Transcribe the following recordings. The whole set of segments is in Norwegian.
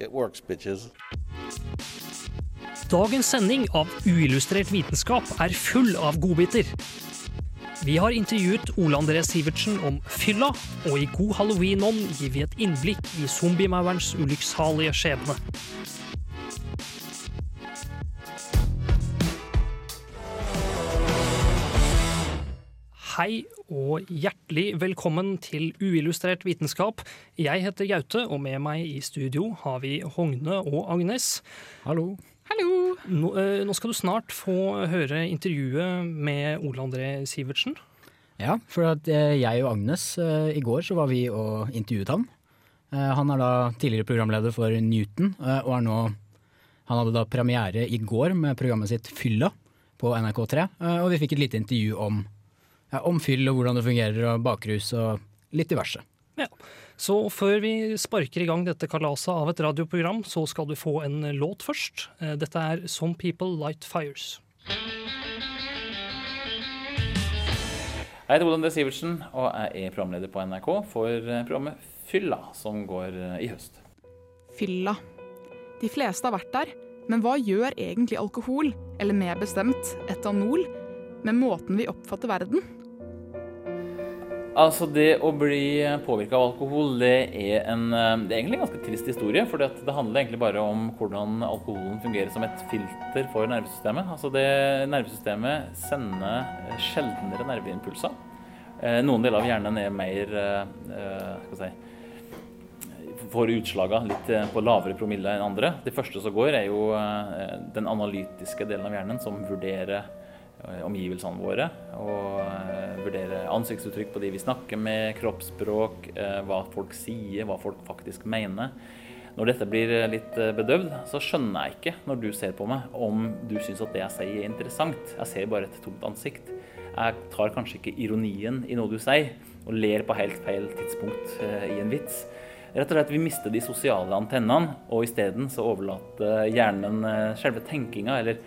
it works, bitches. Dagens sending av Uillustrert vitenskap er full av godbiter. Vi har intervjuet Ole André Sivertsen om fylla, og i God halloween-ånd gir vi et innblikk i zombiemaurens ulykksalige skjebne. Hei og hjertelig velkommen til Uillustrert vitenskap. Jeg heter Gaute, og med meg i studio har vi Hogne og Agnes. Hallo. Nå, eh, nå skal du snart få høre intervjuet med Ole André Sivertsen. Ja, for at eh, jeg og Agnes eh, i går så var vi og intervjuet han. Eh, han er da tidligere programleder for Newton, og er nå Han hadde da premiere i går med programmet sitt Fylla på NRK3, eh, og vi fikk et lite intervju om, ja, om fyll og hvordan det fungerer, og bakrus og litt diverse. Ja. Så før vi sparker i gang dette kalaset av et radioprogram, så skal du få en låt først. Eh, Dette er Some People Light Fires. Jeg heter Ole D. Sivertsen og jeg er programleder på NRK for eh, programmet Fylla, som går eh, i høst. Fylla. De fleste har vært der, men hva gjør egentlig alkohol, eller mer bestemt etanol, med måten vi oppfatter verden? Altså Det å bli påvirka av alkohol det er, en, eh, det er egentlig en ganske trist historie. For det handler egentlig bare om hvordan alkoholen fungerer som et filter for nervesystemet. Altså det Nervesystemet sender sjeldnere nerveimpulser. Eh, Noen deler av hjernen er mer eh, skal si, får utslaga litt på lavere promille enn andre. Det første som går, er jo den analytiske delen av hjernen som vurderer omgivelsene våre. Og vurdere ansiktsuttrykk på de vi snakker med, kroppsspråk, eh, hva folk sier, hva folk faktisk mener. Når dette blir eh, litt eh, bedøvd, så skjønner jeg ikke, når du ser på meg, om du syns at det jeg sier er interessant. Jeg ser bare et tomt ansikt. Jeg tar kanskje ikke ironien i noe du sier, og ler på helt feil tidspunkt eh, i en vits. Rett og slett, Vi mister de sosiale antennene, og isteden overlater hjernen eh, selve tenkinga, eller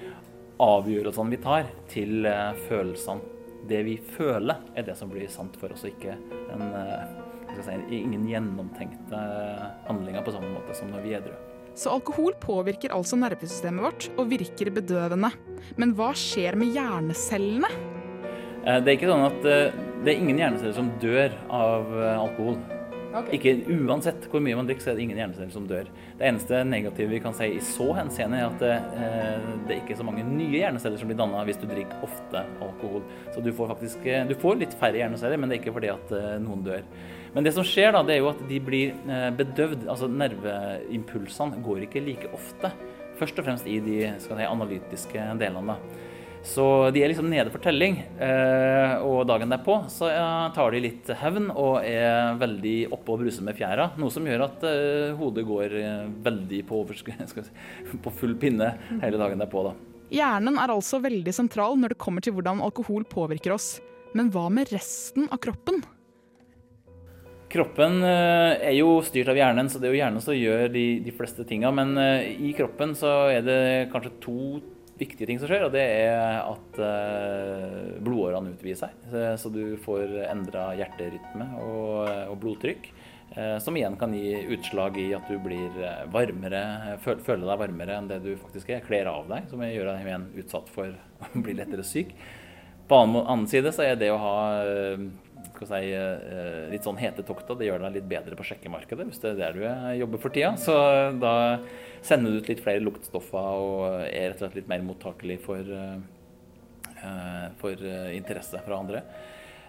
avgjørelsene vi tar, til eh, følelsene. Det vi føler, er det som blir sant for oss, og ikke en, eh, si, ingen gjennomtenkte handlinger på samme måte som når vi er edru. Så alkohol påvirker altså nervesystemet vårt og virker bedøvende. Men hva skjer med hjernecellene? Eh, Det er ikke sånn at eh, det er ingen hjerneceller som dør av eh, alkohol. Ikke Uansett hvor mye man drikker, så er det ingen hjerneceller som dør. Det eneste negative vi kan si i så henseende, er at eh, det er ikke så mange nye hjerneceller som blir danna hvis du drikker ofte alkohol. Så du får faktisk eh, du får litt færre hjerneceller, men det er ikke fordi at eh, noen dør. Men det som skjer, da, det er jo at de blir eh, bedøvd. Altså nerveimpulsene går ikke like ofte. Først og fremst i de si, analytiske delene. da. Så de er liksom nede for telling, eh, og dagen derpå så tar de litt hevn og er veldig oppe og bruser med fjæra. Noe som gjør at eh, hodet går eh, veldig på, si, på full pinne hele dagen derpå. da. Hjernen er altså veldig sentral når det kommer til hvordan alkohol påvirker oss. Men hva med resten av kroppen? Kroppen er jo styrt av hjernen, så det er jo hjernen som gjør de, de fleste tinga. Men i kroppen så er det kanskje to viktige ting som skjer, og det er at eh, blodårene utvider seg. Så, du får endra hjerterytme og, blodtrykk. eh, Som igjen kan gi utslag i at du blir eh, varmere, føler deg varmere enn det du faktisk er. Kler av deg, som gjør deg igjen utsatt for å bli lettere syk. På annen, side så er det å ha si, litt sånn hete tokter, det gjør deg litt bedre på sjekkemarkedet hvis det er der du er- jobber for tida. Så da sender ut litt flere luktstoffer og er rett og slett litt mer mottakelig for, eh, eh, for eh, interesse fra andre.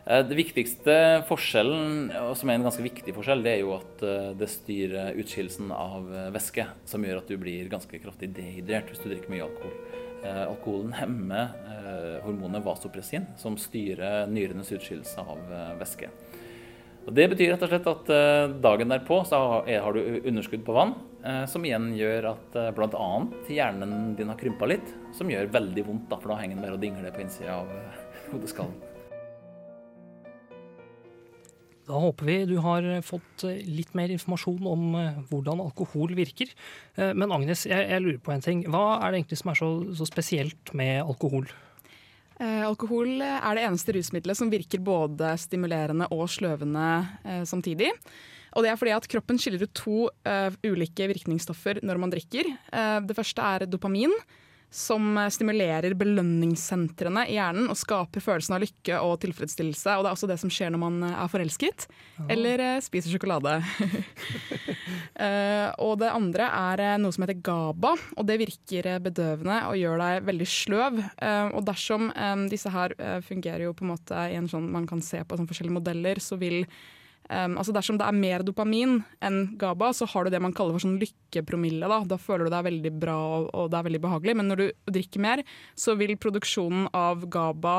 Det viktigste forskjellen, og som er en ganske viktig forskjell, det er jo at det styrer utskillelsen av væske, som gjør at du blir ganske kraftig dehydrert hvis du drikker mye alkohol. Alkoholen hemmer hormonet vasopressin, som styrer nyrenes utskillelse av væske. Og Det betyr rett og slett at eh, dagen derpå så har du underskudd på vann, eh, som igjen gjør at eh, bl.a. hjernen din har krympa litt, som gjør veldig vondt, da, for da henger den bare og dingler på innsida av hodeskallen. Da håper vi du har fått litt mer informasjon om hvordan alkohol virker. Men Agnes, jeg, jeg lurer på en ting. Hva er det egentlig som er så, så spesielt med alkohol? Eh, alkohol er det eneste rusmiddelet som virker både stimulerende og sløvende eh, samtidig. Og det er fordi at kroppen skiller ut to eh, ulike virkningsstoffer når man drikker. Det første er dopamin, som eh, stimulerer belønningssentrene i hjernen og skaper følelsen av lykke og tilfredsstillelse. Og det er også det som skjer når man eh, er forelsket eller eh, spiser sjokolade. uh, og det andre er noe som heter GABA, og det virker bedøvende og gjør deg veldig sløv. Uh, og dersom um, disse her fungerer jo på en måte i en sånn man kan se på sånn forskjellige modeller, så vil Um, altså Dersom det er mer dopamin enn GABA, så har du det man kaller for sånn lykkepromille. Da, da føler du deg veldig bra og, og det er veldig behagelig. Men når du drikker mer, så vil produksjonen av GABA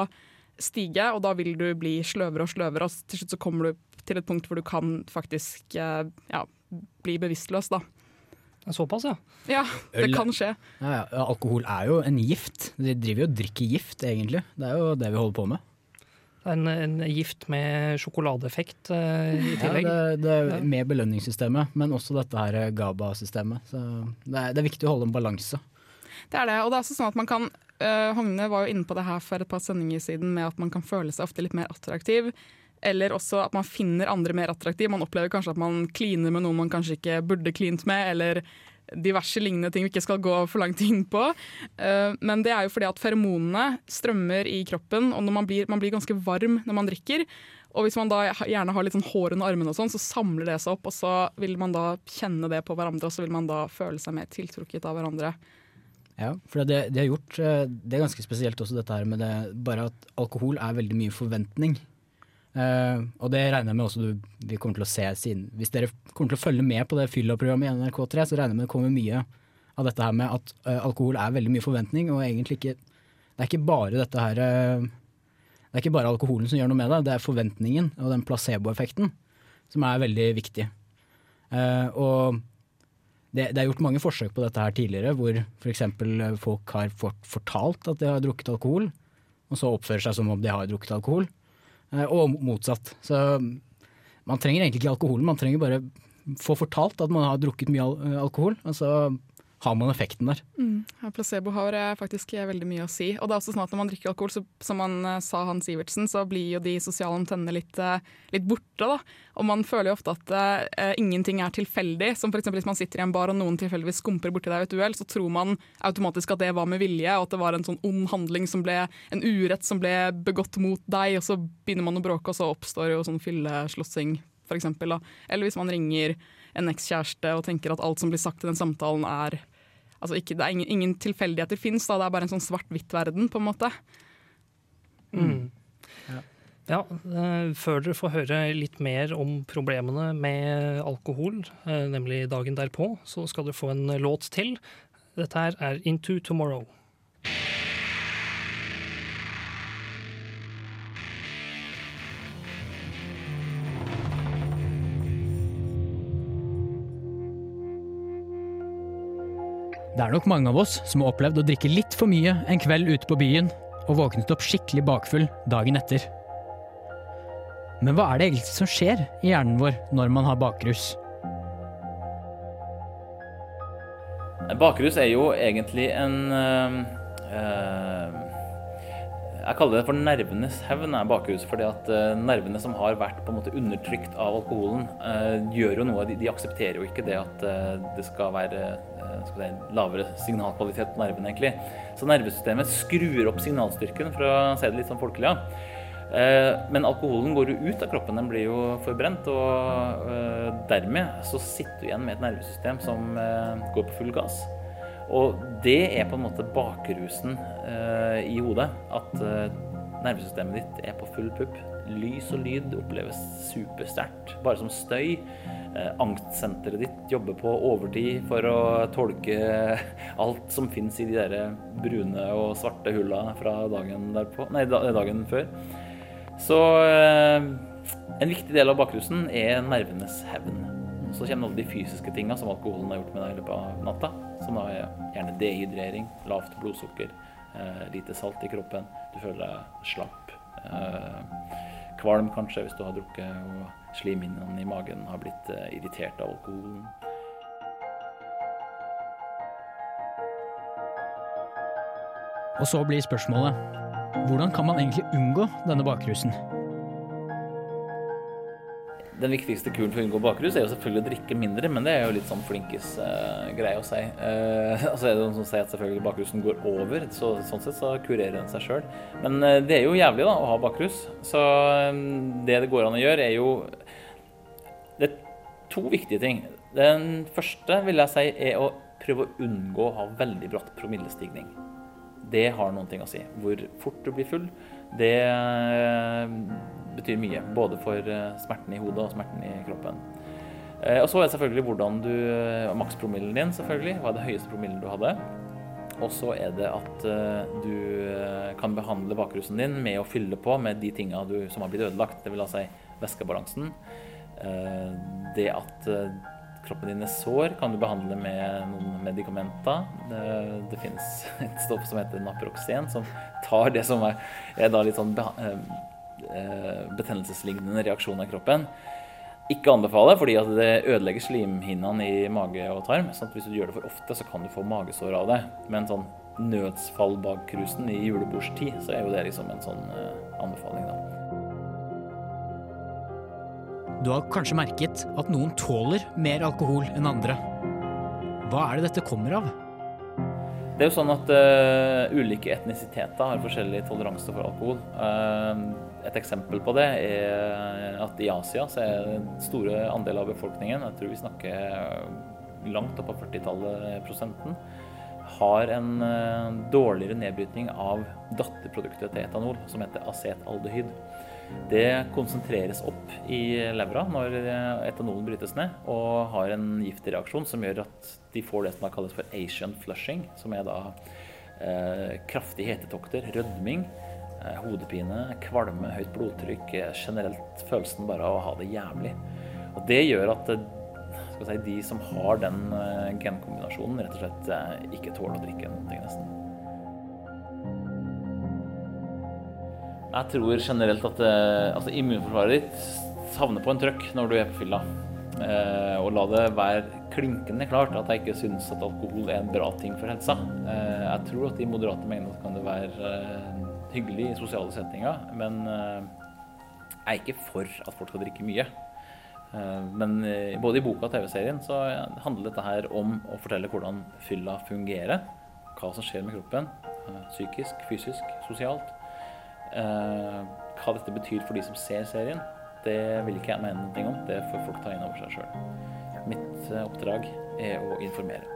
stige, og da vil du bli sløvere og sløvere. Og til slutt så kommer du til et punkt hvor du kan faktisk eh, ja, bli bevisstløs. da. Såpass, ja. Ja, det Øl- kan skje. Ja, ja, alkohol er jo en gift. De driver jo og drikker gift, egentlig. Det er jo det vi holder på med. En, en gift med sjokoladeeffekt eh, i Ja, tillegg. det, det er Ja. Med belønningssystemet, men også dette her GABA-systemet. Så det er, det er viktig å holde en balanse. Det er det, og det er også sånn at man kan uh, Hogne var jo inne på det her for et par sendinger siden med at man kan føle seg ofte litt mer attraktiv. Eller også at man finner andre mer attraktiv. Man opplever kanskje at man kliner med noen man kanskje ikke burde klint med, eller diverse lignende ting vi ikke skal gå for langt inn på. Eh, men det er jo fordi at feromonene strømmer i kroppen, og man, blir, man blir ganske varm når man drikker. Og hvis man da gjerne har litt sånn hår under armene, og sånn, så samler det seg opp, og så vil man da kjenne det på hverandre, og så vil man da føle seg mer tiltrukket av hverandre. Ja, for det de har gjort, eh, det er ganske spesielt også dette her med det, bare at alkohol er veldig mye forventning. Eh, og det regner jeg med også du, vi kommer til å se siden. Hvis dere kommer til å følge med på det Fylla-programmet i NRK3, så regner jeg med det kommer mye av dette her med at uh, alkohol er veldig mye forventning, og egentlig ikke Det er ikke bare dette her uh, Det er ikke bare alkoholen som gjør noe med det, det er forventningen og den placeboeffekten som er veldig viktig. Og det, det er gjort mange forsøk på dette her tidligere, hvor f.eks. folk har fort, fortalt at de har drukket alkohol, og så oppfører seg som om de har drukket alkohol, og motsatt. Så man trenger egentlig ikke alkoholen, man trenger bare få fortalt at man har drukket mye alkohol, og så har man effekten der. Mm. Placebo har faktisk veldig mye å si. Og det er også sånn at når man drikker alkohol, så, som han eh, sa han Sivertsen, så blir jo de sosiale antennene litt, eh, litt borte. da. Og man føler jo ofte at uh, ingenting er tilfeldig. Som f.eks. hvis man sitter i en bar og noen tilfeldigvis skumper borti deg i et uhell, så tror man automatisk at det var med vilje, og at det var en sånn ond handling som ble en urett som ble begått mot deg, og så begynner man å bråke, og så oppstår jo sånn fylleslåssing, f.eks. Eller hvis man ringer en ekskjæreste og tenker at alt som blir sagt i den samtalen er Altså ikke, det er ingen, ingen tilfeldigheter fins, det er bare en sånn svart-hvitt-verden, på en måte. Mm. Ja, Ja, Før dere får høre litt mer om problemene med alkohol, eh, nemlig dagen derpå, så skal dere få en låt til. Dette her er Into Tomorrow. Det er nok mange av oss som har opplevd å drikke litt for mye en kveld ute på byen, og våknet opp skikkelig bakfull dagen etter. Men hva er det egentlig som skjer i hjernen vår når man har bakrus? Bakrus er jo egentlig en øh, eh, Jeg kaller det for nervenes hevn, er bakhuset. fordi at eh, nervene som har vært på en måte undertrykt av alkoholen, eh, gjør jo noe. De, aksepterer jo ikke det at eh, det skal være skal det, lavere signalkvalitet på nervene, egentlig. Så nervesystemet skrur opp signalstyrken, for å si det litt sånn folkelig. Ja. Men alkoholen går jo ut av kroppen, den blir jo forbrent. Og dermed så sitter du igjen med et nervesystem som går på full gass. Og det er på en måte bakrusen eh, i hodet. At eh, nervesystemet ditt er på full pupp. Lys og lyd oppleves supersterkt, bare som støy. Eh, angstsenteret ditt jobber på overtid for å tolke alt som fins i de der brune og svarte hulla fra dagen, derpå, nei, dagen før. Så eh, en viktig del av bakrusen er nervenes hevn. Så kommer alle de fysiske tinga som alkoholen har gjort med deg i løpet av natta. Som er gjerne dehydrering, lavt blodsukker, eh, lite salt i kroppen. Du føler deg slapp. Eh, kvalm kanskje hvis du har drukket, og slimhinnene i magen har blitt eh, irritert av alkoholen. Og så blir spørsmålet hvordan kan man egentlig unngå denne bakrusen? Den viktigste kuren for å unngå bakrus er jo selvfølgelig å drikke mindre, men det er jo litt sånn flinkis uh, greie å si. Uh, altså er det noen som sier at selvfølgelig bakrusen går over, så sånn sett så kurerer den seg sjøl. Men uh, det er jo jævlig da å ha bakrus, så um, det det går an å gjøre, er jo Det er to viktige ting. Den første vil jeg si er å prøve å unngå å ha veldig bratt promillestigning. Det har noen ting å si. Hvor fort du blir full, det betyr mye. Både for smerten i hodet og smerten i kroppen. Og så er det selvfølgelig hvordan du Makspromillen din, selvfølgelig. Hva er det høyeste promillen du hadde? Og så er det at du kan behandle bakrusen din med å fylle på med de tinga som har blitt ødelagt. Det vil altså si væskebalansen. Det at kroppen din er sår, kan du behandle med noen medikamenter. Det, det finnes et stoff som heter naproxen, som tar det som er, er litt sånn betennelseslignende reaksjon i kroppen. Ikke anbefale, fordi at det ødelegger slimhinnene i mage og tarm. sånn at Hvis du gjør det for ofte, så kan du få magesår av det. Men sånn nødsfall bak cruisen i julebordstid, så er jo det liksom en sånn anbefaling, da. Du har kanskje merket at noen tåler mer alkohol enn andre. Hva er det dette kommer av? Det er jo sånn at uh, ulike etnisiteter har forskjellig toleranse for alkohol. Uh, et eksempel på det er at i Asia så er store andel av befolkningen, jeg tror vi snakker langt opp på 40-tallet prosenten, har en uh, dårligere nedbrytning av datterproduktet til etanol, som heter acetaldehyd. Det konsentreres opp i levra når etanolen brytes ned, og har en giftig reaksjon som gjør at de får det som da kalles for Asian flushing, som er da eh, kraftige hetetokter, rødming, eh, hodepine, kvalme, høyt blodtrykk, generelt følelsen bare av å ha det jævlig. Og det gjør at si, de som har den eh, genkombinasjonen, rett og slett eh, ikke tåler å drikke noe, nesten. Jeg tror generelt at altså, immunforsvaret ditt savner på en trøkk når du er på fylla. Eh, og la det være klinkende klart at jeg ikke syns at alkohol er en bra ting for helsa. Eh, jeg tror at i moderate mengder kan det være eh, hyggelig i sosiale settinger, men jeg er ikke for at folk skal drikke mye. Men både i boka og TV-serien så handler dette her om å fortelle hvordan fylla fungerer. Hva som skjer med kroppen. Psykisk, fysisk, sosialt. Eh, hva dette betyr for de som ser serien, det vil ikke jeg mene noe om. Det får folk ta inn over seg sjøl. Mitt eh, oppdrag er å informere.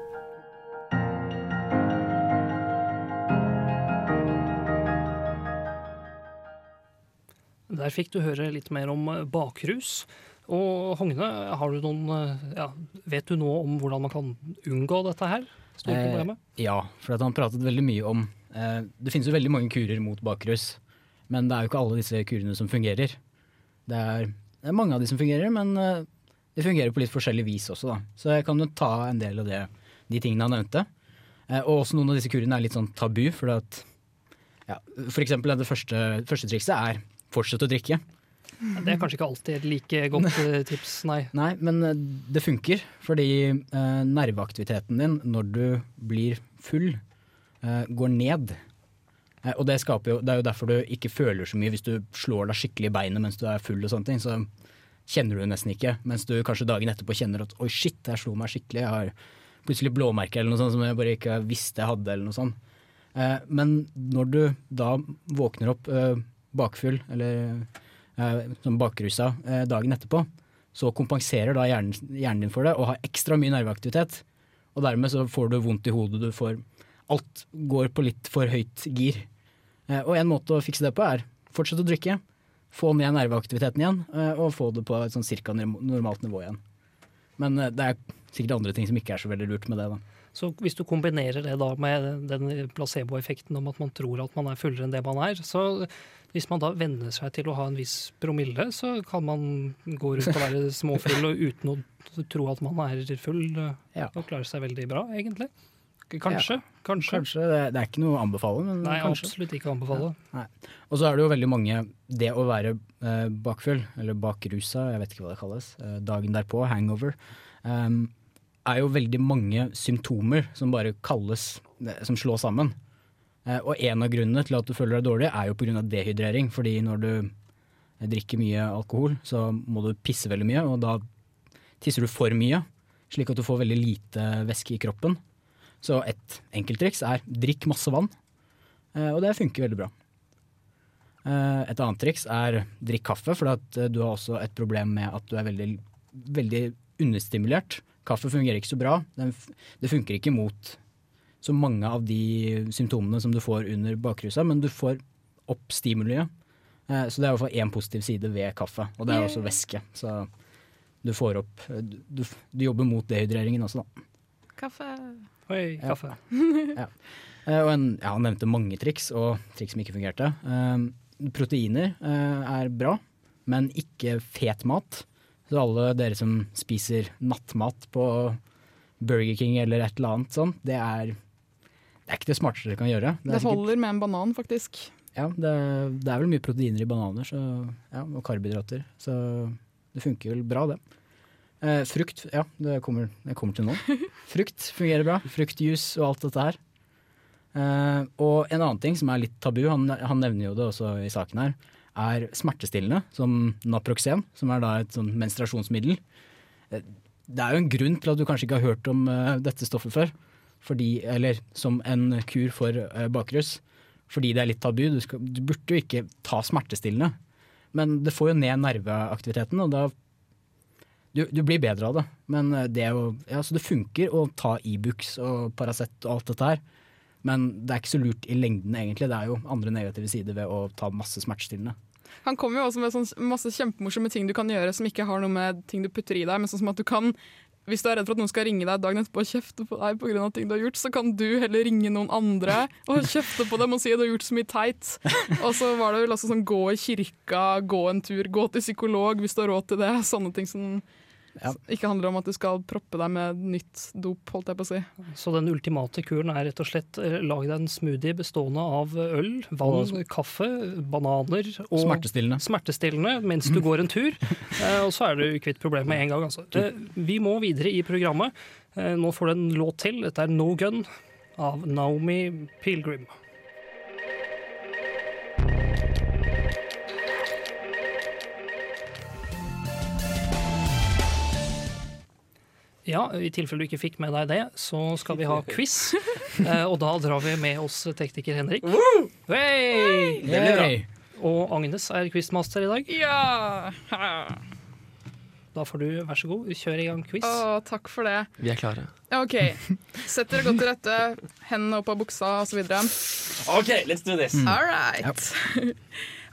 Der fikk du høre litt mer om eh, bakrus. Og Hogne, har du noen, ja, vet du noe om hvordan man kan unngå dette her? Eh, ja, for han pratet veldig mye om eh, Det finnes jo veldig mange kurer mot bakrus. Men det er jo ikke alle disse kurene som fungerer. Det er, det er mange av de som fungerer, men eh, de fungerer på litt forskjellig vis også, da. Så jeg kan jo ta en del av det, de tingene han nevnte. Uh, og også noen av disse kurene er litt sånn tabu, for at ja, For eksempel det første, første trikset er fortsett å drikke. Det er kanskje ikke alltid et like godt uh, tips, nei. Nei, men det funker, fordi nerveaktiviteten din når du blir full, går ned. Eh, og det, jo, det, er jo derfor du ikke føler så mye hvis du slår deg skikkelig i beinet mens du er full. og sånne ting, Så kjenner du nesten ikke. Mens du kanskje dagen etterpå kjenner at oi shit, jeg slo meg skikkelig. Jeg har plutselig blåmerker eller noe sånt som jeg bare ikke visste jeg hadde. eller noe sånt. Eh, men når du da våkner opp eh, bakfull eller som bakrusa dagen etterpå, så kompenserer da hjernen, hjernen din for det og har ekstra mye nerveaktivitet. Og dermed så får du vondt i hodet, du får alt går på litt for høyt gir. Eh, og en måte å fikse det på er fortsette å drikke, få ned nerveaktiviteten igjen eh, og få det på et sånn cirka normalt nivå igjen. Men eh, det er sikkert andre ting som ikke er så veldig lurt med det. da. Så hvis du kombinerer det da med den placeboeffekten om at man tror at man er fullere enn det man er, så hvis man da venner seg til å ha en viss promille, så kan man gå rundt og være småfull og uten å tro at man er full, Ja. og klare seg veldig bra, egentlig. Kanskje. Kanskje. Kanskje. Det, det er ikke noe å anbefale, men Nei, kanskje. absolutt ikke anbefale. Ja. Og så er det jo veldig mange Det å være eh, bakfull, eller bakrusa, jeg vet ikke hva det kalles, eh, dagen derpå, hangover, eh, er jo veldig mange symptomer som bare kalles eh, Som slås sammen. Eh, og en av grunnene til at du føler deg dårlig, er jo pga. dehydrering. Fordi når du drikker mye alkohol, så må du pisse veldig mye, og da tisser du for mye, slik at du får veldig lite væske i kroppen. Så et enkelttriks er drikk masse vann, eh, og det funker veldig bra. Eh, Et annet triks er drikk kaffe, for eh, du har også et problem med at du er veldig, veldig understimulert. Kaffe fungerer ikke så bra. Det funker ikke mot så mange av de symptomene som du får under bakrusa, men du får opp stimuliet. Så det er i hvert fall én positiv side ved kaffe, og det er også væske. Så du får opp Du, du, du jobber mot dehydreringen også, da. Kaffe. Oi, kaffe. ja. ja. Og en, ja, han nevnte mange triks, og triks som ikke fungerte. Eh, proteiner uh, er bra, men ikke fet mat. Så alle dere som spiser nattmat på Burger King eller et eller annet sånn, det er, det er ikke det smarteste dere kan gjøre. Det, Det er sikkert- holder med en banan, faktisk. ja, det, det er vel mye proteiner i bananer så, ja, og karbohydrater, så det funker vel bra, det. Eh, frukt, ja, det kommer, det kommer til nå. Frukt fungerer bra. Fruktjuice og alt dette her. Eh, og en annen ting som er litt tabu, han, han nevner jo det også i saken her, er smertestillende, som Naproxen, som er da et sånn menstruasjonsmiddel. Eh, Det er jo en grunn til at du kanskje ikke har hørt om eh, dette stoffet før, fordi, eller som en kur for eh, bakrus fordi det er litt tabu. Du, skal, du burde jo ikke ta smertestillende. Men det får jo ned nerveaktiviteten, og da du, du blir bedre av det. Men eh, det, er jo, ja, så det funker å ta Ibux og Paracet og alt dette her. Men det er ikke så lurt i lengden, egentlig. Det er jo andre negative sider ved å ta masse smertestillende. Han kommer jo også med sånn masse kjempemorsomme ting du kan gjøre som ikke har noe med ting du putter i deg, men sånn som at du kan hvis du er redd for at noen skal ringe deg dagen etterpå og kjefte på deg pga. ting du har gjort, så kan du heller ringe noen andre og kjefte på dem og si at du har gjort så mye teit. Og så var det vel også sånn gå i kirka, gå en tur, gå til psykolog hvis du har råd til det. Sånne ting som Ja. ikke handler om at du skal proppe deg med nytt dop, holdt jeg på å si. Så den ultimate kuren er rett og slett eh, lag deg en smoothie bestående av øl, vann, kaffe, bananer og Smertestillende. smertestillende mens du går en tur. Eh, og så er du kvitt problemet med en gang. Altså. Det, vi må videre i programmet. Eh, nå får du en låt til. Dette er No Gun av Naomi Pilgrim. Ja, i tilfelle du ikke fikk med deg det, så skal vi ha quiz. Eh, og da drar vi med oss tekniker Henrik. Hey! Det blir bra. Og Agnes er quizmaster i dag. Ja! Da får du, vær så god, kjør i gang quiz. Å, takk for det. Vi er klare. OK. Sett dere godt til rette. Hendene opp av buksa osv. OK, let's do this. All right.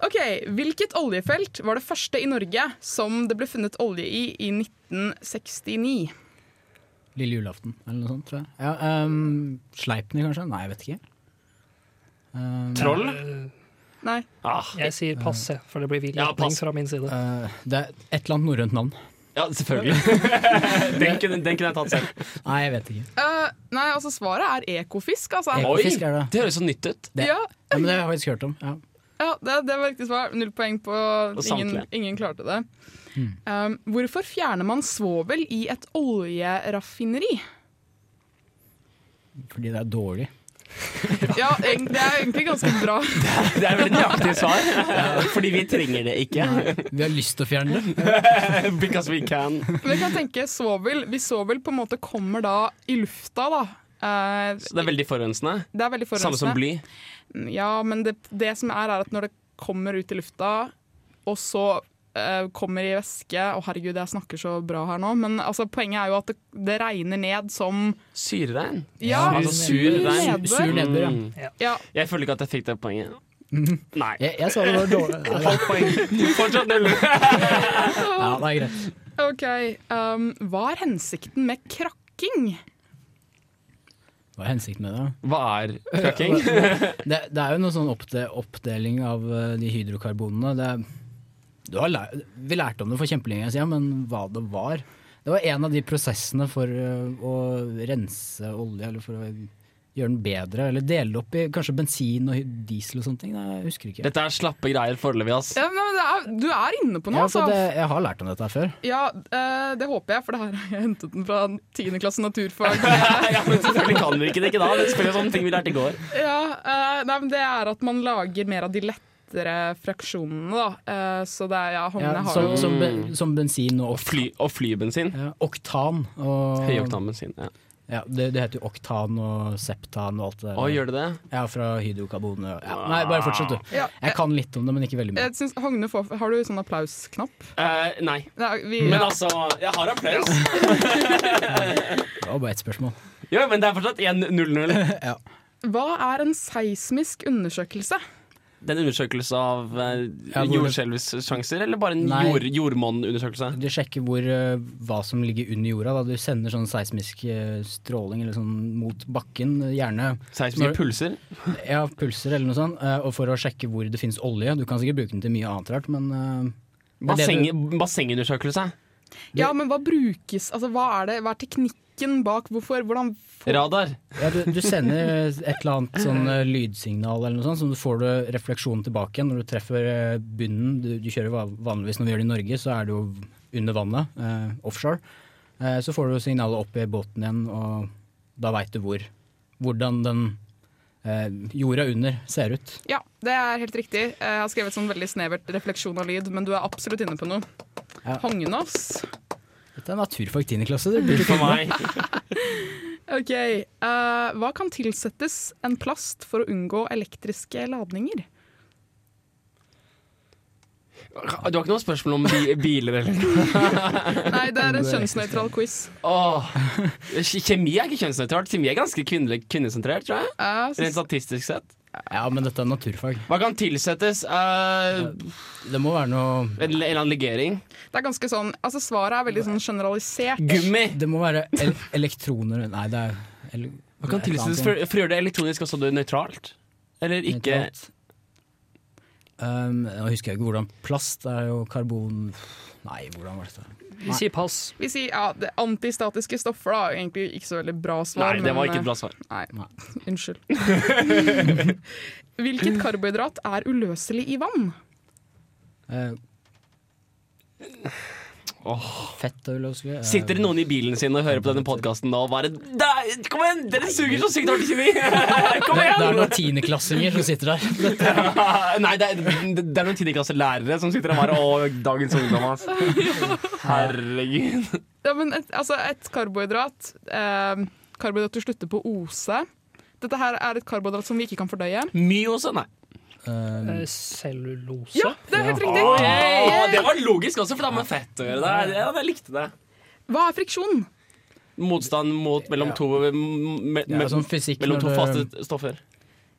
OK. Hvilket oljefelt var det første i Norge som det ble funnet olje i i 1969? Lille julaften, eller noe sånt, tror jeg. Ja, um, Sleipner, kanskje? Nei, jeg vet ikke. Um, Troll? Nei. Ah, Jeg sier passe, for det blir vill Ja, fra min side. Uh, det er et eller annet norrønt navn. ja, selvfølgelig. den, kunne, den kunne jeg tatt selv. Nei, jeg vet ikke. Uh, nei, altså svaret er ekofisk, altså. Ekofisk er det. Det høres så nytt ut. Det, Ja, ja, men det har jeg faktisk hørt om. Ja. ja det, det var riktig svar. Null poeng på ingen, ingen klarte det. Um, hvorfor fjerner man svovel i et oljeraffineri? Fordi det er dårlig. Ja, det er egentlig ganske bra. Det er veldig nøyaktig svar. Fordi vi trenger det ikke. Vi har lyst til å fjerne det. Because we can. Vi kan tenke svovel Hvis svovel på en måte kommer da i lufta, da eh, Så det er veldig forurensende. Det er veldig forurensende. Samme som bly. Ja, men det, det som er, er at når det kommer ut i lufta, og så kommer i væske Å, herregud, jeg snakker så bra her nå, men altså, poenget er jo at det, det regner ned som Syreregn. Ja, altså sur regn. nedbør. Sur nedbør, ja. Mm. Ja, Jeg føler ikke at jeg fikk det poenget. Nei. Jeg, jeg sa det var dårlig. Halvt poeng. Fortsatt null. Ja, det er greit. OK. Um, hva er hensikten med krakking? Hva er hensikten med det? Hva er krakking? det, det er jo noe sånn oppde, oppdeling av eh, de hydrokarbonene. Det, er- du har lær, vi lærte om det for kjempelenge siden, men hva det var Det var en av de prosessene for eh, å rense olje, eller for å gjøre den bedre. Eller dele opp i kanskje bensin og diesel og sånne ting. Jeg husker ikke. Dette er slappe greier foreløpig, ass. Ja, men det er, du er inne på noe, Ja, altså. det, jeg har lært om dette her før. Ja, eh, det håper jeg, for det her har jeg hentet den fra 10. klasse naturfag. ja, men selvfølgelig kan vi ikke det ikke da. Det spiller sånne ting vi lærte i går. ja, eh, nei, men det er at man lager mer av de lettere fraksjonene, da. Eh, så det er, ja, Ja, Hogne har som, jo som, ben- som bensin og, Fly, og flybensin. ja, oktan. Og, Høyoktanbensin. Ja. Ja, det, det heter jo oktan og septan og alt det der. Å, gjør det det? Ja, fra hydrokarbon. og- Ja. Nei, bare fortsett, du. Ja, Jeg kan litt om det, men ikke veldig mye. jeg synes, Hogne får, Har du sånn applausknapp? Uh, nei. Nei, vi, Men altså, jeg har applaus. Det var bare ett spørsmål. Jo, men det er fortsatt 1-0-0. Ja. Hva er en seismisk undersøkelse? Det er en undersøkelse av eh, Ja, hvor eller bare en jord, jordmonnundersøkelse? Du sjekker hvor, eh, hva som ligger under jorda. Da. Du sender sånn seismisk eh, stråling eller sånn mot bakken, gjerne Seismiske pulser? ja, pulser eller noe sånt. Og for å sjekke hvor det finnes olje. Du kan sikkert bruke den til mye annet rart, men Basseng, bassengundersøkelse? Ja, men hva brukes Altså, hva er det? Hva er teknikken bak? Hvorfor? Hvordan får Radar? Ja, du, du sender et eller annet sånn eh, lydsignal eller noe sånt, så du får du refleksjonen tilbake igjen når du treffer eh, bunnen. Du, du kjører vanligvis når vi gjør det i Norge, så er det jo under vannet, eh, offshore. Eh, så får du signalet opp i båten igjen, og da veit du hvor. Hvordan den eh, jorda under ser ut. Ja, det er helt riktig. Jeg har skrevet sånn veldig snevert refleksjon av lyd, men du er absolutt inne på noe. Ja. Hognås. Dette er naturfag 10. klasse. Det du For meg. Ok, uh, Hva kan tilsettes en plast for å unngå elektriske ladninger? Du har ikke noe spørsmål om bi biler eller Nei, det er en kjønnsnøytral quiz. Åh. Kjemi er ikke kjønnsnøytralt. Kjemi er ganske kvinnesentrert, tror. Jeg Rent statistisk sett. Ja, men dette er naturfag. Hva kan tilsettes? Uh, Det må være noe en, en eller annen legering? det er ganske sånn, altså Svaret er veldig sånn generalisert. Gummi! Det må være el elektroner Nei, det er ele Hva kan tilsettes for, for å gjøre det elektronisk også det nøytralt? Eller ikke? Nøytralt. Um, nå husker jeg ikke hvordan plast er jo karbon Nei, hvordan var dette? Vi sier pass. Vi sier ja, det Antistatiske stoffer da, egentlig ikke så veldig bra svar. Nei, det var men, ikke et bra svar. Nei, Nei. unnskyld. Hvilket karbohydrat er uløselig i vann? Eh, Fett og eh, Sitter det noen i bilen sin og hører på denne podkasten da og bare Kom igjen! Dere suger så sykt hardt i kjemi! Kom det, det er igjen! noen tiendeklassinger som sitter der. Nei, det er, det er noen tiendeklasselærere som sitter og bare Å, dagens ungdom, ass. Herregud. Ja, men et, altså et karbohydrat eh, Karbohydrater slutter på ose. Dette her er et karbohydrat som vi ikke kan fordøye. Myose, nei. Eh, Eh, Cellulose. Ja, det er helt riktig! Å, det var logisk også, for det har med fett å gjøre. Det. Ja, jeg likte det. Hva er friksjon? Motstand mot mellom to, me, me, sånn fysikk mellom to faste stoffer.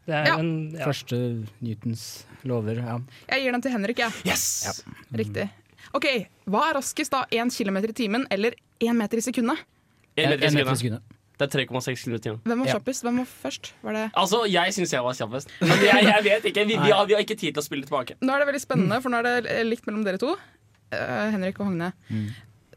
Det er Ja. en ja. første Newtons lover. Ja. Jeg gir den til Henrik, jeg. Yes! Riktig. OK, hva er raskest da? 1 km i timen eller 1 meter i sekundet? En meter i En meter i sekundet. Det er 3,6 km i timen. Hvem var kjappest? Hvem var først? Var det Altså, jeg syns jeg var kjappest. Men jeg, jeg vet ikke. Vi, vi, har, vi har ikke tid til å spille tilbake. Nå er det veldig spennende, for nå er det likt mellom dere to. Uh, Henrik og Hogne.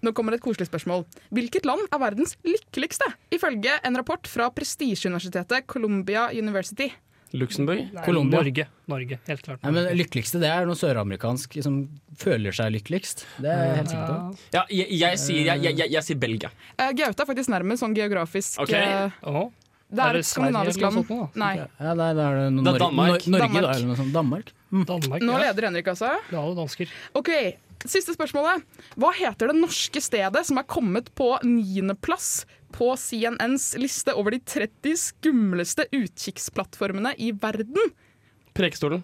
Nå kommer et koselig spørsmål. Hvilket land er verdens lykkeligste, ifølge en rapport fra prestisjeuniversitetet Columbia University? Luxembourg? Colombia. Norge. Norge, helt klart. Nei, men lykkeligste det er noe søramerikansk som føler seg lykkeligst. Det er jeg helt sikker på. Ja, jeg, jeg, sier, jeg, jeg, jeg, jeg sier Belgia. Uh, Gaute er faktisk nærmest sånn geografisk. Okay. Uh, Å, det er et skandinavisk land. Nei. Ja, nei, da er det noe Da Nor Danmark. Nor Norge, Danmark. da, eller noe sånt. Danmark. Mm. Danmark. Nå ja. leder Henrik, altså. Det er dansker. Ok, Siste spørsmålet. Hva heter det norske stedet som er kommet på niendeplass på CNNs liste over de 30 skumleste utkikksplattformene i verden? Prekestolen.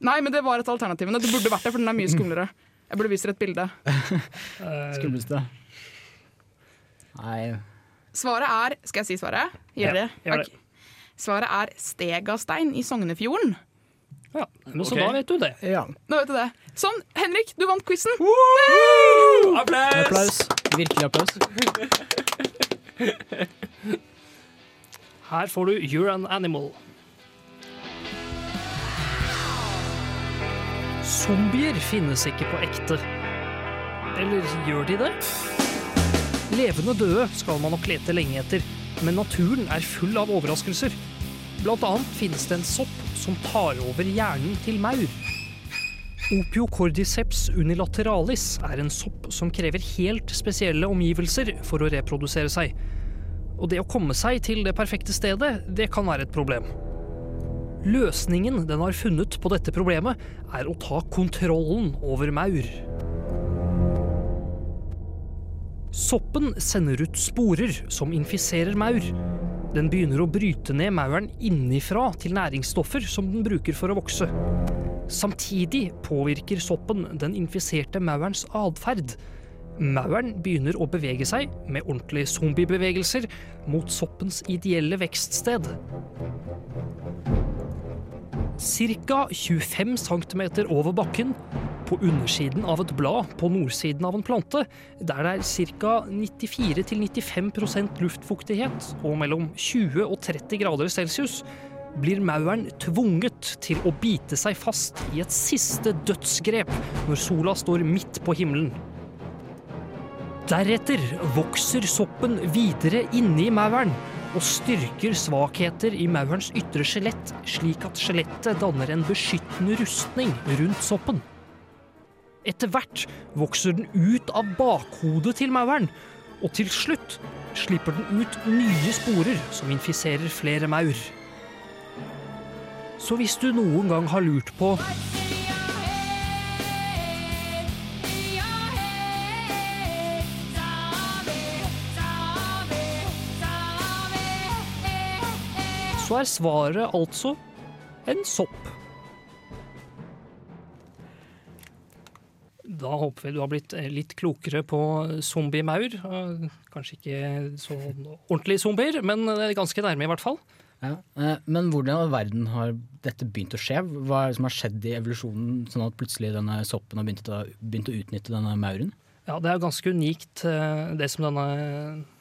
Nei, men det var et av alternativene. Det burde vært det, for den er mye skumlere. Jeg burde vise dere et bilde. Skumleste. Nei Svaret er Skal jeg si svaret? Gjør Ja, det? gjør det. Ok. Svaret er Stegastein i Sognefjorden. ja. Men så okay. da vet du det. Ja. Nå vet du det. Sånn, Henrik, du vant quizen. Applaus! Applaus. Virkelig applaus. Her får du You're an Animal. Zombier finnes ikke på ekte. Eller gjør de det? Levende døde skal man nok lete lenge etter, men naturen er full av overraskelser. Blant annet finnes det en sopp som tar over hjernen til maur. Opiocordiceps unilateralis er en sopp som krever helt spesielle omgivelser for å reprodusere seg. Og det å komme seg til det perfekte stedet, det kan være et problem. Løsningen den har funnet på dette problemet, er å ta kontrollen over maur. Soppen sender ut sporer som infiserer maur. Den begynner å bryte ned mauren innifra til næringsstoffer som den bruker for å vokse. Samtidig påvirker soppen den infiserte maurens atferd. Mauren begynner å bevege seg, med ordentlige zombiebevegelser, mot soppens ideelle vekststed. Ca. 25 cm over bakken, på undersiden av et blad på nordsiden av en plante, der det er ca. 94-95% luftfuktighet og mellom 20 og 30 grader celsius, blir mauren tvunget til å bite seg fast i et siste dødsgrep når sola står midt på himmelen. Deretter vokser soppen videre inni mauren og styrker svakheter i maurens ytre skjelett, slik at skjelettet danner en beskyttende rustning rundt soppen. Etter hvert vokser den ut av bakhodet til mauren, og til slutt slipper den ut nye sporer som infiserer flere maur. Så hvis du noen gang har lurt på så er svaret altså en sopp. Da håper vi du har blitt litt klokere på zombiemaur. Kanskje ikke så ordentlige zombier, men ganske nærme i hvert fall. Ja, eh, Men hvordan i verden har dette begynt å skje? Hva er det som har skjedd i evolusjonen, sånn at plutselig denne soppen har begynt å, begynt å utnytte denne mauren? Ja, det er ganske unikt eh, det som denne,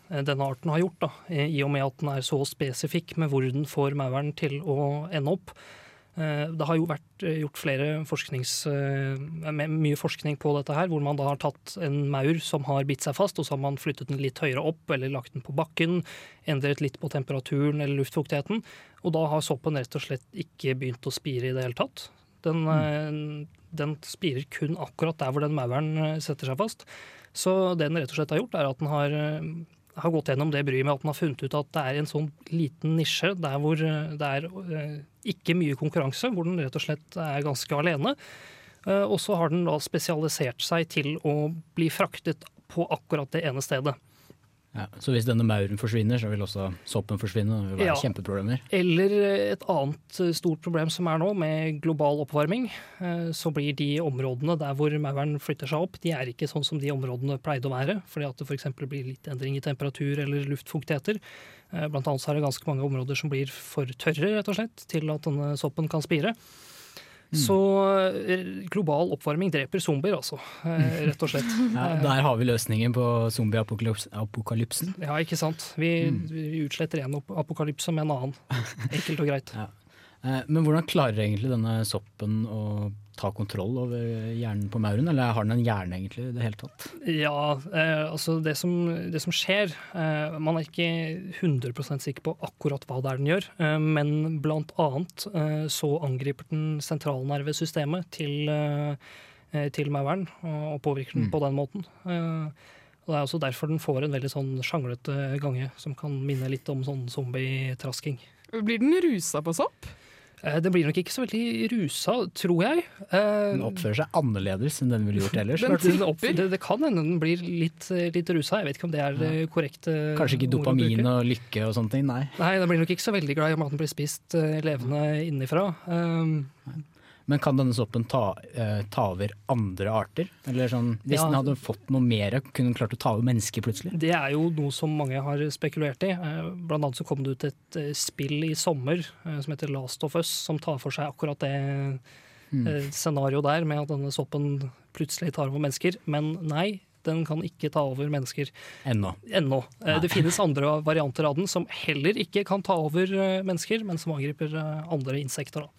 denne arten har gjort, da, i og med at den er så spesifikk med hvor den får mauren til å ende opp. Eh, Det har jo vært eh, gjort flere eh, mye forskning på dette her, hvor man da har tatt en maur som har bitt seg fast, og så har man flyttet den litt høyere opp eller lagt den på bakken, endret litt på temperaturen eller luftfuktigheten, og da har soppen rett og slett ikke begynt å spire i det hele tatt. Den, mm. den spirer kun akkurat der hvor den mauren eh, setter seg fast. Så det den rett og slett har gjort, er at den har, eh, har gått gjennom det bryet med at den har funnet ut at det er en sånn liten nisje der hvor eh, det er eh, ikke mye konkurranse, hvor den rett og slett er ganske alene. Eh, Og så har den da spesialisert seg til å bli fraktet på akkurat det ene stedet. Ja, så hvis denne mauren forsvinner, så vil også soppen forsvinne? og Det vil være Ja. kjempeproblemer. Eller et annet eh, stort problem som er nå, med global oppvarming, eh, så blir de områdene der hvor mauren flytter seg opp, de er ikke sånn som de områdene pleide å være. Fordi at det f.eks. blir litt endring i temperatur eller luftfuktigheter. Eh, Blant annet så er det ganske mange områder som blir for tørre, rett og slett, til at denne soppen kan spire. Så eh, global oppvarming dreper zombier, altså. eh, Rett og slett. Ja, der har vi løsningen på zombieapokalypsen. Ja, ikke sant. Vi, vi utsletter en apokalypse med en annen. Enkelt og greit. Eh, Men hvordan klarer egentlig denne soppen å ta kontroll over hjernen på mauren, eller har den en hjerne egentlig i det hele tatt? Ja, eh, altså det som, det som skjer eh, Man er ikke 100 sikker på akkurat hva det er den gjør, eh, men blant annet eh, så angriper den sentralnervesystemet til, eh, eh, til mauren og, og påvirker den Mm. på den måten. Eh, og Det er også derfor den får en veldig sånn sjanglete gange, som kan minne litt om sånn zombietrasking. Blir den rusa på sopp? Eh, Den blir nok ikke så veldig rusa, tror jeg. Eh, Den oppfører seg annerledes enn den ville gjort ellers. Den, i hvert fall. den opp, det, det kan hende den blir litt, litt rusa. Jeg vet ikke om det er ja. korrekt. Kanskje ikke dopamin og lykke og sånne ting, nei. Nei, den blir nok ikke så veldig glad i om at den blir spist eh, levende innifra. Um, Men kan denne soppen ta, eh, ta over andre arter? Eller sånn, hvis Ja. den hadde fått noe mer, kunne den klart å ta over mennesker plutselig? det er jo noe som mange har spekulert i. Eh, Blant annet så kom det ut et eh, spill i sommer eh, som heter Last of Us, som tar for seg akkurat det Mm. scenarioet der, med at denne soppen plutselig tar over mennesker. Men nei, Den kan ikke ta over mennesker Ennå. ennå. Det finnes andre varianter av den som heller ikke kan ta over mennesker, men som angriper andre insekter. Da.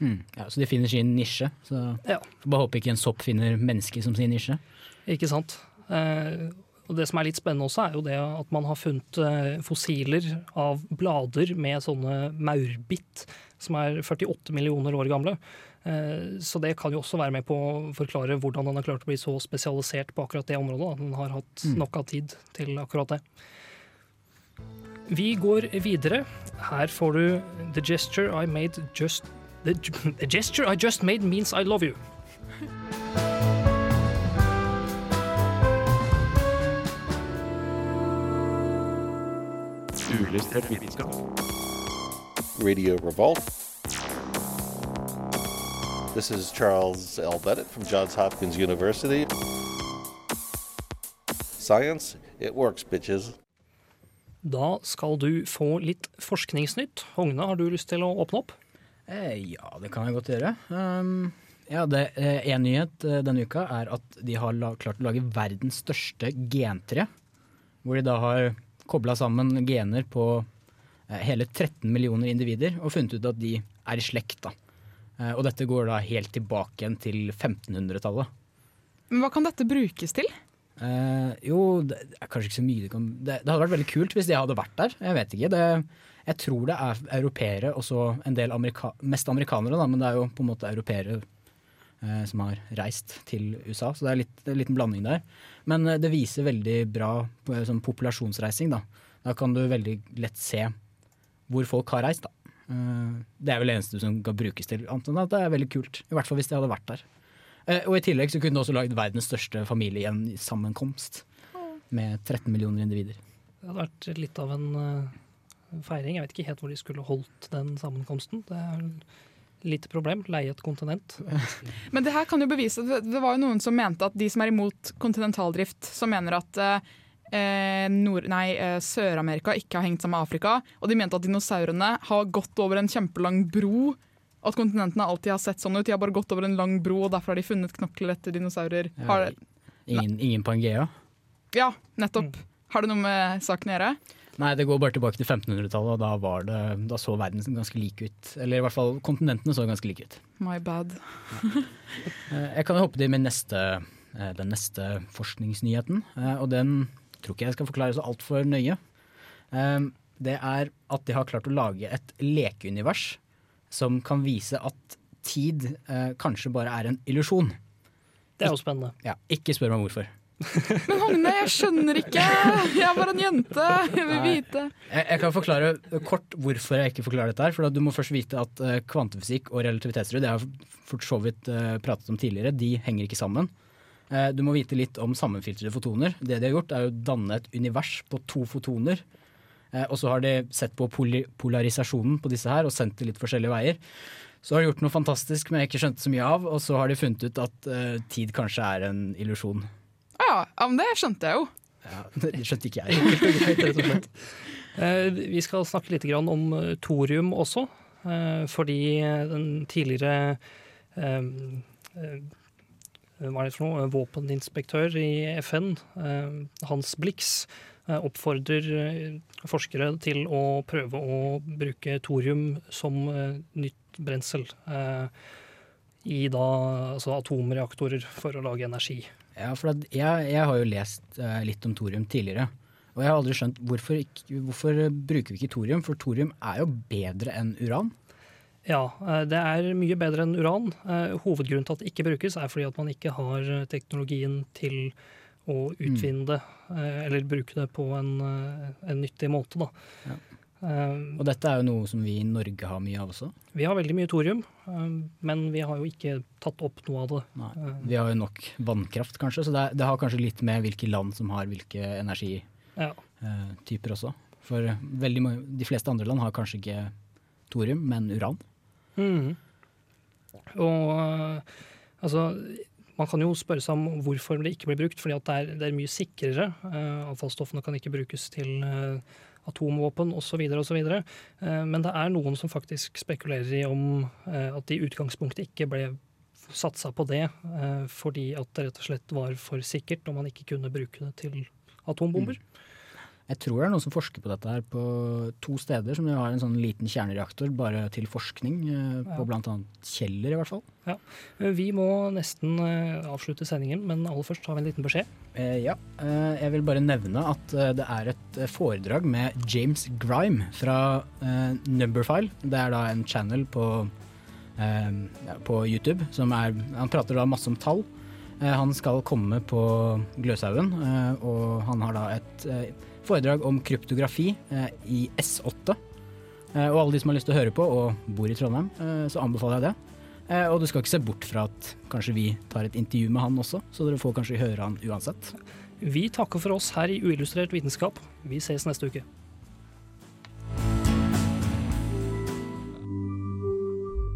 Mm. Ja, så de finner sin nisje. Så Ja. bare håper ikke en sopp finner mennesket som sin nisje. Ikke sant? Eh, og det som er litt spennende også, er jo det at man har funnet eh, fossiler av blader med sånne maurbitt, som er 48 millioner år gamle. Eh, så det kan jo også være med på å forklare hvordan den har klart å bli så spesialisert på akkurat det området. Den har hatt Mm. nok av tid til akkurat det. Vi går videre. Her får du The gesture I made just The, the gesture I just made means I love you. Uillustrert vitenskap. Radio Revolt. This is Charles L. Bennett from Johns Hopkins University. Science, it works, bitches. Da skal du få litt forskningsnytt. Hogne, har du lyst til å åpne opp? Eh, ja, det kan jeg godt gjøre. Um, ja, det, eh, En nyhet eh, denne uka er at de har la, klart å lage verdens største gentre. Hvor de da har kobla sammen gener på eh, hele 13 millioner individer og funnet ut at de er i slekt. da. Eh, og dette går da helt tilbake igjen til 1500-tallet. Men hva kan dette brukes til? Eh, jo, det er kanskje ikke så mye det kan det, det hadde vært veldig kult hvis de hadde vært der. Jeg vet ikke. Det, jeg tror det er europeere og så en del amerika mest amerikanere, da, men det er jo på en måte europeere eh, som har reist til USA, så det er litt, en liten blanding der. Men eh, det viser veldig bra sånn populasjonsreising. Da. da kan du veldig lett se hvor folk har reist. Da. Eh, det er vel det eneste som kan brukes til, annet enn at det er veldig kult. I hvert fall hvis de hadde vært der. Eh, Og i tillegg så kunne du også lagd verdens største familiesammenkomst. Med 13 millioner individer. Det hadde vært litt av en eh, feiring. Jeg vet ikke helt hvor de skulle holdt den sammenkomsten. Det er litt lite problem. Leie et kontinent. Men det her kan jo bevise Det var jo noen som mente at de som er imot kontinentaldrift, som mener at eh, eh, Sør-Amerika ikke har hengt sammen med Afrika, og de mente at dinosaurene har gått over en kjempelang bro. At kontinentene alltid har sett sånn ut. De har bare gått over en lang bro, og derfor har de funnet knokler etter dinosaurer. Har, Ingen, ingen Pangea? ja, nettopp. Har det noe med saken å gjøre? Nei, det går bare tilbake til 1500-tallet, og da, var det, da så verden ganske lik ut. Eller i hvert fall kontinentene så ganske like ut. My bad. Eh, Jeg kan jo hoppe til med neste, eh, den neste forskningsnyheten, eh, og den tror ikke jeg skal forklare så altfor nøye. Det er at de har klart å lage et lekeunivers som kan vise at tid kanskje bare er en illusjon. Det er jo spennende. Ja, ikke spør meg hvorfor. Men Hogne, jeg skjønner ikke! Jeg er bare en jente! Jeg vil vite. Jeg, jeg kan forklare kort hvorfor jeg ikke forklarer dette. her, for Du må først vite at uh, kvantefysikk og relativitetsteori det har jeg for så vidt uh, pratet om tidligere, de henger ikke sammen. Uh, du må vite litt om sammenfiltrede fotoner. Det de har gjort, er å danne et univers på to fotoner. Og så har de sett på polarisasjonen på disse her og sendt det litt forskjellige veier. Så har de gjort noe fantastisk som jeg ikke skjønte så mye av, og så har de funnet ut at tid kanskje er en illusjon. Ja, men det skjønte jeg jo. Ja, det skjønte ikke jeg. Eh, Vi skal snakke litt om eh, thorium også, eh, fordi den tidligere hva er det for noe? våpeninspektør i FN, Hans Blix, oppfordrer forskere til å prøve å bruke thorium som nytt brensel i da, altså atomreaktorer for å lage energi. Ja, for jeg, jeg har jo lest eh, litt om thorium tidligere. Og jeg har aldri skjønt hvorfor, hvorfor bruker vi ikke thorium, for thorium er jo bedre enn uran. Ja, eh, det er mye bedre enn uran. Eh, Hovedgrunnen til at det ikke brukes, er fordi at man ikke har eh, teknologien til å utvinne det, mm. eller bruke det på en, en nyttig måte. Da. Ja. Eh, Og dette er jo noe som vi i Norge har mye av også. Vi har veldig mye thorium, um, men vi har jo ikke tatt opp noe av det. Nei. Eh, Vi har jo nok vannkraft, kanskje, så det, det har kanskje litt med hvilke land som har hvilke Ja. energityper også. For veldig mange, de fleste andre land har kanskje ikke thorium, men uran. Mm. Og uh, altså man kan jo spørre seg om hvorfor det ikke blir brukt, fordi at det er, det er mye sikrere. Uh, avfallsstoffene kan ikke brukes til uh, atomvåpen osv. osv. Uh, men det er noen som faktisk spekulerer i om uh, at det i utgangspunktet ikke ble satsa på det eh, fordi at det rett og slett var for sikkert når man ikke kunne bruke det til atombomber. Jeg tror det er noen som forsker på dette her på to steder, som har en sånn liten kjernereaktor bare til forskning, eh, på Ja. annet Kjeller i hvert fall. Ja. Eh, Vi må nesten eh, avslutte sendingen, men aller først har vi en liten beskjed. Ja, jeg vil bare nevne at det er et foredrag med James Grime fra Numberfile. Det er da en channel på, på YouTube som er Han prater da masse om tall. Han skal komme på Gløshaugen, og han har da et foredrag om kryptografi eh, i S8. Eh, og alle de som har lyst til å høre på og bor i Trondheim, eh, så anbefaler jeg det. Og du skal ikke se bort fra at kanskje vi tar et intervju med han også, så dere får kanskje høre han uansett. Vi takker for oss her i Uillustrert vitenskap. Vi ses neste uke.